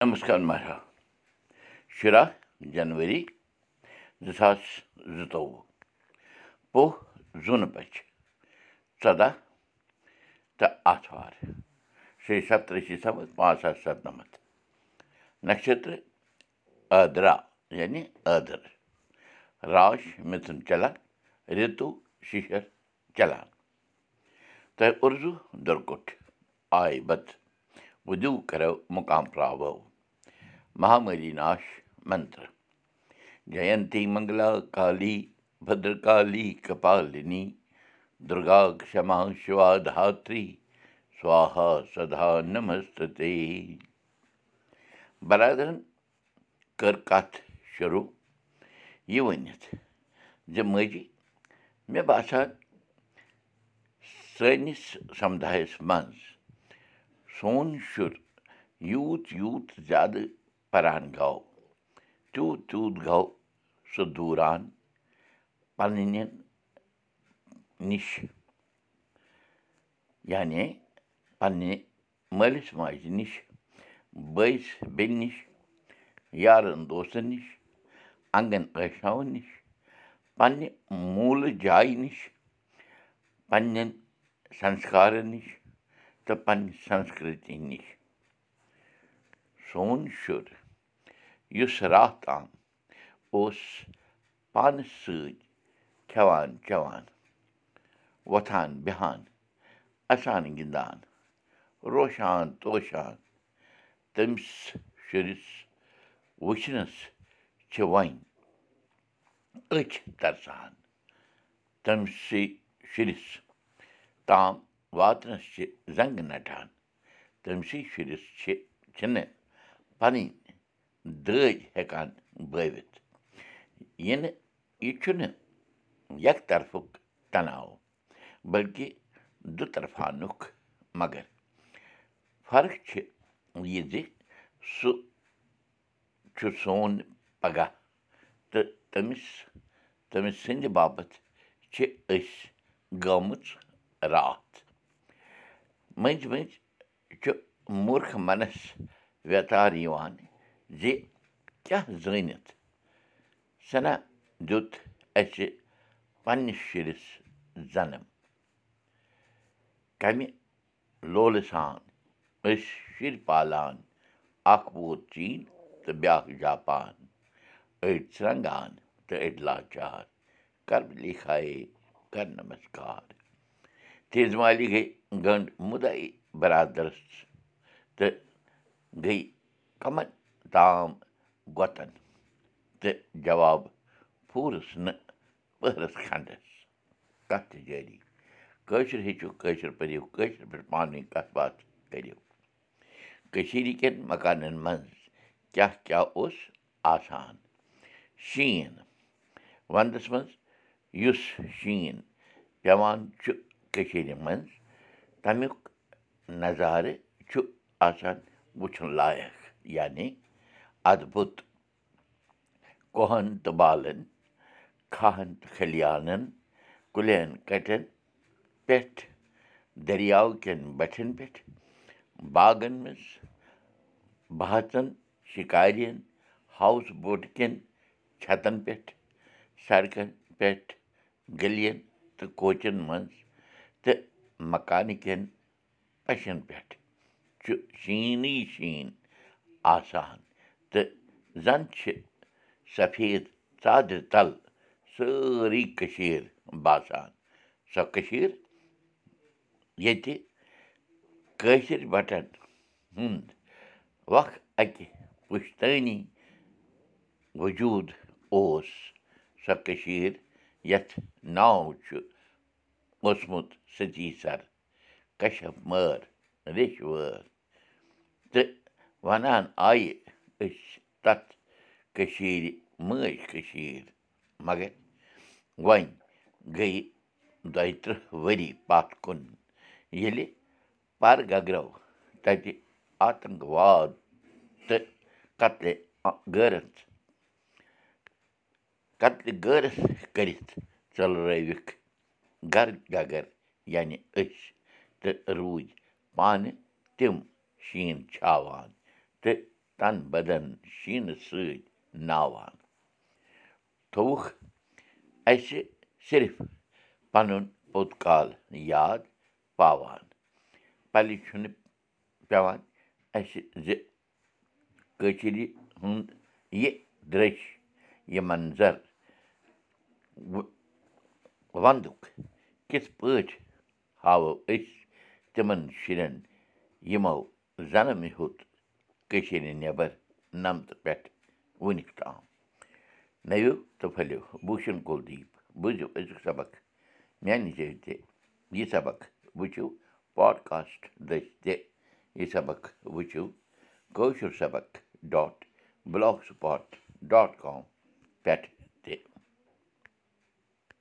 نمسکار مہراج شُراہ جنؤری زٕ ساس زٕتووُہ پوہ زوٗنہٕ بَچہِ ژۄداہ تہٕ آتھوار شیٚیہِ سَتتٕرٛہ شیٚیہِ سَتھ پانٛژھ ساس سَتنَمَتھ نَشترٕ ٲدرا یعنی ٲدٕر راش مِتھُن چلان رِتوٗ شِشر چلان تۄہہِ اُردو دُرکُٹھ آے بت وُدوٗ کَرو مُقام پراوو مہاملی ناش منتر جینتی منگلا کالی بدرکالی کپالنی دُرگا کما شِوا دھاتری سوہا سدا نمست برادرن کٔر کَتھ شروٗع یہِ ؤنِتھ زِ ماجی مےٚ باسان سٲنِس سمُدایَس منٛز سون شُر یوٗت یوٗت زیادٕ پَران گوٚو تیوٗت تیوٗت گوٚو سُہ دوٗران پنٛنٮ۪ن نِش یعنی پنٛنہِ مٲلِس ماجہِ نِش بٲیِس بیٚنہِ نِش یارَن دوستَن نِش انٛگَن ٲشناوَن نِش پنٛنہِ موٗلہٕ جایہِ نِش پنٛنٮ۪ن سَنسکارَن نِش تہٕ پنٛنہِ سَنسکرتی نِش سون شُر یُس راتھ تام اوس پانَس سۭتۍ کھٮ۪وان چٮ۪وان وۄتھان بیٚہان اَسان گِنٛدان روشان توشان تٔمِس شُرِس وٕچھنَس چھِ وۄنۍ أچھ ترسان تٔمۍ سٕے شُرِس تام واتنَس چھِ زنٛگہٕ نَٹان تٔمۍ سٕے شُرِس چھِ چھِنہٕ پَنٕنۍ دٲدۍ ہٮ۪کان بٲوِتھ یِنہٕ یہِ چھُنہٕ یَکطرفُک تَناو بٔلکہِ دُطرفانُک مگر فرق چھِ یہِ زِ سُہ چھُ سون پَگاہ تہٕ تٔمِس تٔمِس سٕنٛدِ باپَتھ چھِ أسۍ گٔمٕژ راتھ مٔنٛزۍ مٔنٛزۍ چھُ موٗرکھ مَنَس ویتار یِوان زِ کیٛاہ زٲنِتھ سَنا دیُت اَسہِ پنٛنِس شُرِس زَنَم کَمہِ لولہٕ سان أسۍ شُرۍ پالان اَکھ ووت چیٖن تہٕ بیٛاکھ جاپان أڑۍ ژرٛنٛگان تہٕ أڑۍ لاچار کَر لیکھایے کَر نمسکار تیز مالی گٔے گٔنٛڈ مُدعے بَرادَرَس تہٕ گٔے کَمَن تام گۄتَن تہٕ جواب پھوٗرُس نہٕ پٔہرَس کھنٛڈَس کَتھ تہِ جٲری کٲشُر ہیٚچھِو کٲشُر پٔرِو کٲشِر پٲٹھۍ پانہٕ ؤنۍ کَتھ باتھ کٔرِو کٔشیٖرِ کٮ۪ن مکانَن منٛز کیٛاہ کیٛاہ اوس آسان شیٖن وَنٛدَس منٛز یُس شیٖن پٮ۪وان چھُ کٔشیٖرِ منٛز تَمیُک نظارٕ چھُ آسان وٕچھُن لایق یعنی اَدبُت کۄہَن تہٕ بالَن کھہَن تہٕ کھٔلیانَن کُلٮ۪ن کَٹٮ۪ن پٮ۪ٹھ دٔریاو کٮ۪ن بَٹھٮ۪ن پٮ۪ٹھ باغَن منٛز بہژَن شِکارٮ۪ن ہاوُس بوٹہٕ کٮ۪ن چھَتَن پٮ۪ٹھ سڑکَن پٮ۪ٹھ گٔلِیَن تہٕ کوچَن منٛز تہٕ مکانہٕ کٮ۪ن پَشَن پٮ۪ٹھ چھُ شیٖنٕے شیٖن آسان تہٕ زَن چھِ سفید ژادرِ تَل سٲرٕے کٔشیٖر باسان۔ سۄ کٔشیٖر ییٚتہِ کٲشِر بَٹَن ہُنٛد وق اَکہِ پُشتٲنی وجوٗد اوس۔ سۄ کٔشیٖر یَتھ ناو چھُ اوسمُت سٔتی سَر کَشَف مٲر ریٚچھۍ وٲر وَنان آیہِ أسۍ تَتھ کٔشیٖرِ مٲج کٔشیٖر مگر وۄنۍ گٔیہِ دۄیہِ تٕرٛہ ؤری پَتھ کُن ییٚلہِ پَر گگرو تَتہِ آتنٛکواد تہٕ قتلہِ غٲرَتھ قتلہِ غٲرَتھ کٔرِتھ ژٔلرٲوِکھ گَر گگر یعنی أسۍ تہٕ روٗدۍ پانہٕ تِم شیٖن چھاوان تہٕ تَن بدن شیٖنہٕ سۭتۍ ناوان تھووُکھ اَسہِ صرف پَنُن پوٚت کال یاد پاوان پَلہِ چھُنہٕ پٮ۪وان اَسہِ زِ کٲشِرِ ہُنٛد یہِ درٛش یہِ منظر وَندُک کِتھ پٲٹھۍ ہاوو أسۍ تِمَن شُرٮ۪ن یِمو زَنہٕ مےٚ ہیوٚت کٔشیٖرِ نٮ۪بَر نَمتہٕ پٮ۪ٹھ وٕنیُک تام۔ نٔوِو تہٕ پھٔلِو بوٗشَن کُلدیٖپ بوٗزِو أزیُک سبق۔ میٛانہِ ذٔریعہِ تہِ یہِ سبق وٕچھِو پاڈکاسٹ دٔسۍ تہِ یہِ سبق وٕچھِو۔ کٲشُر سبق dot blog spot dot com پٮ۪ٹھ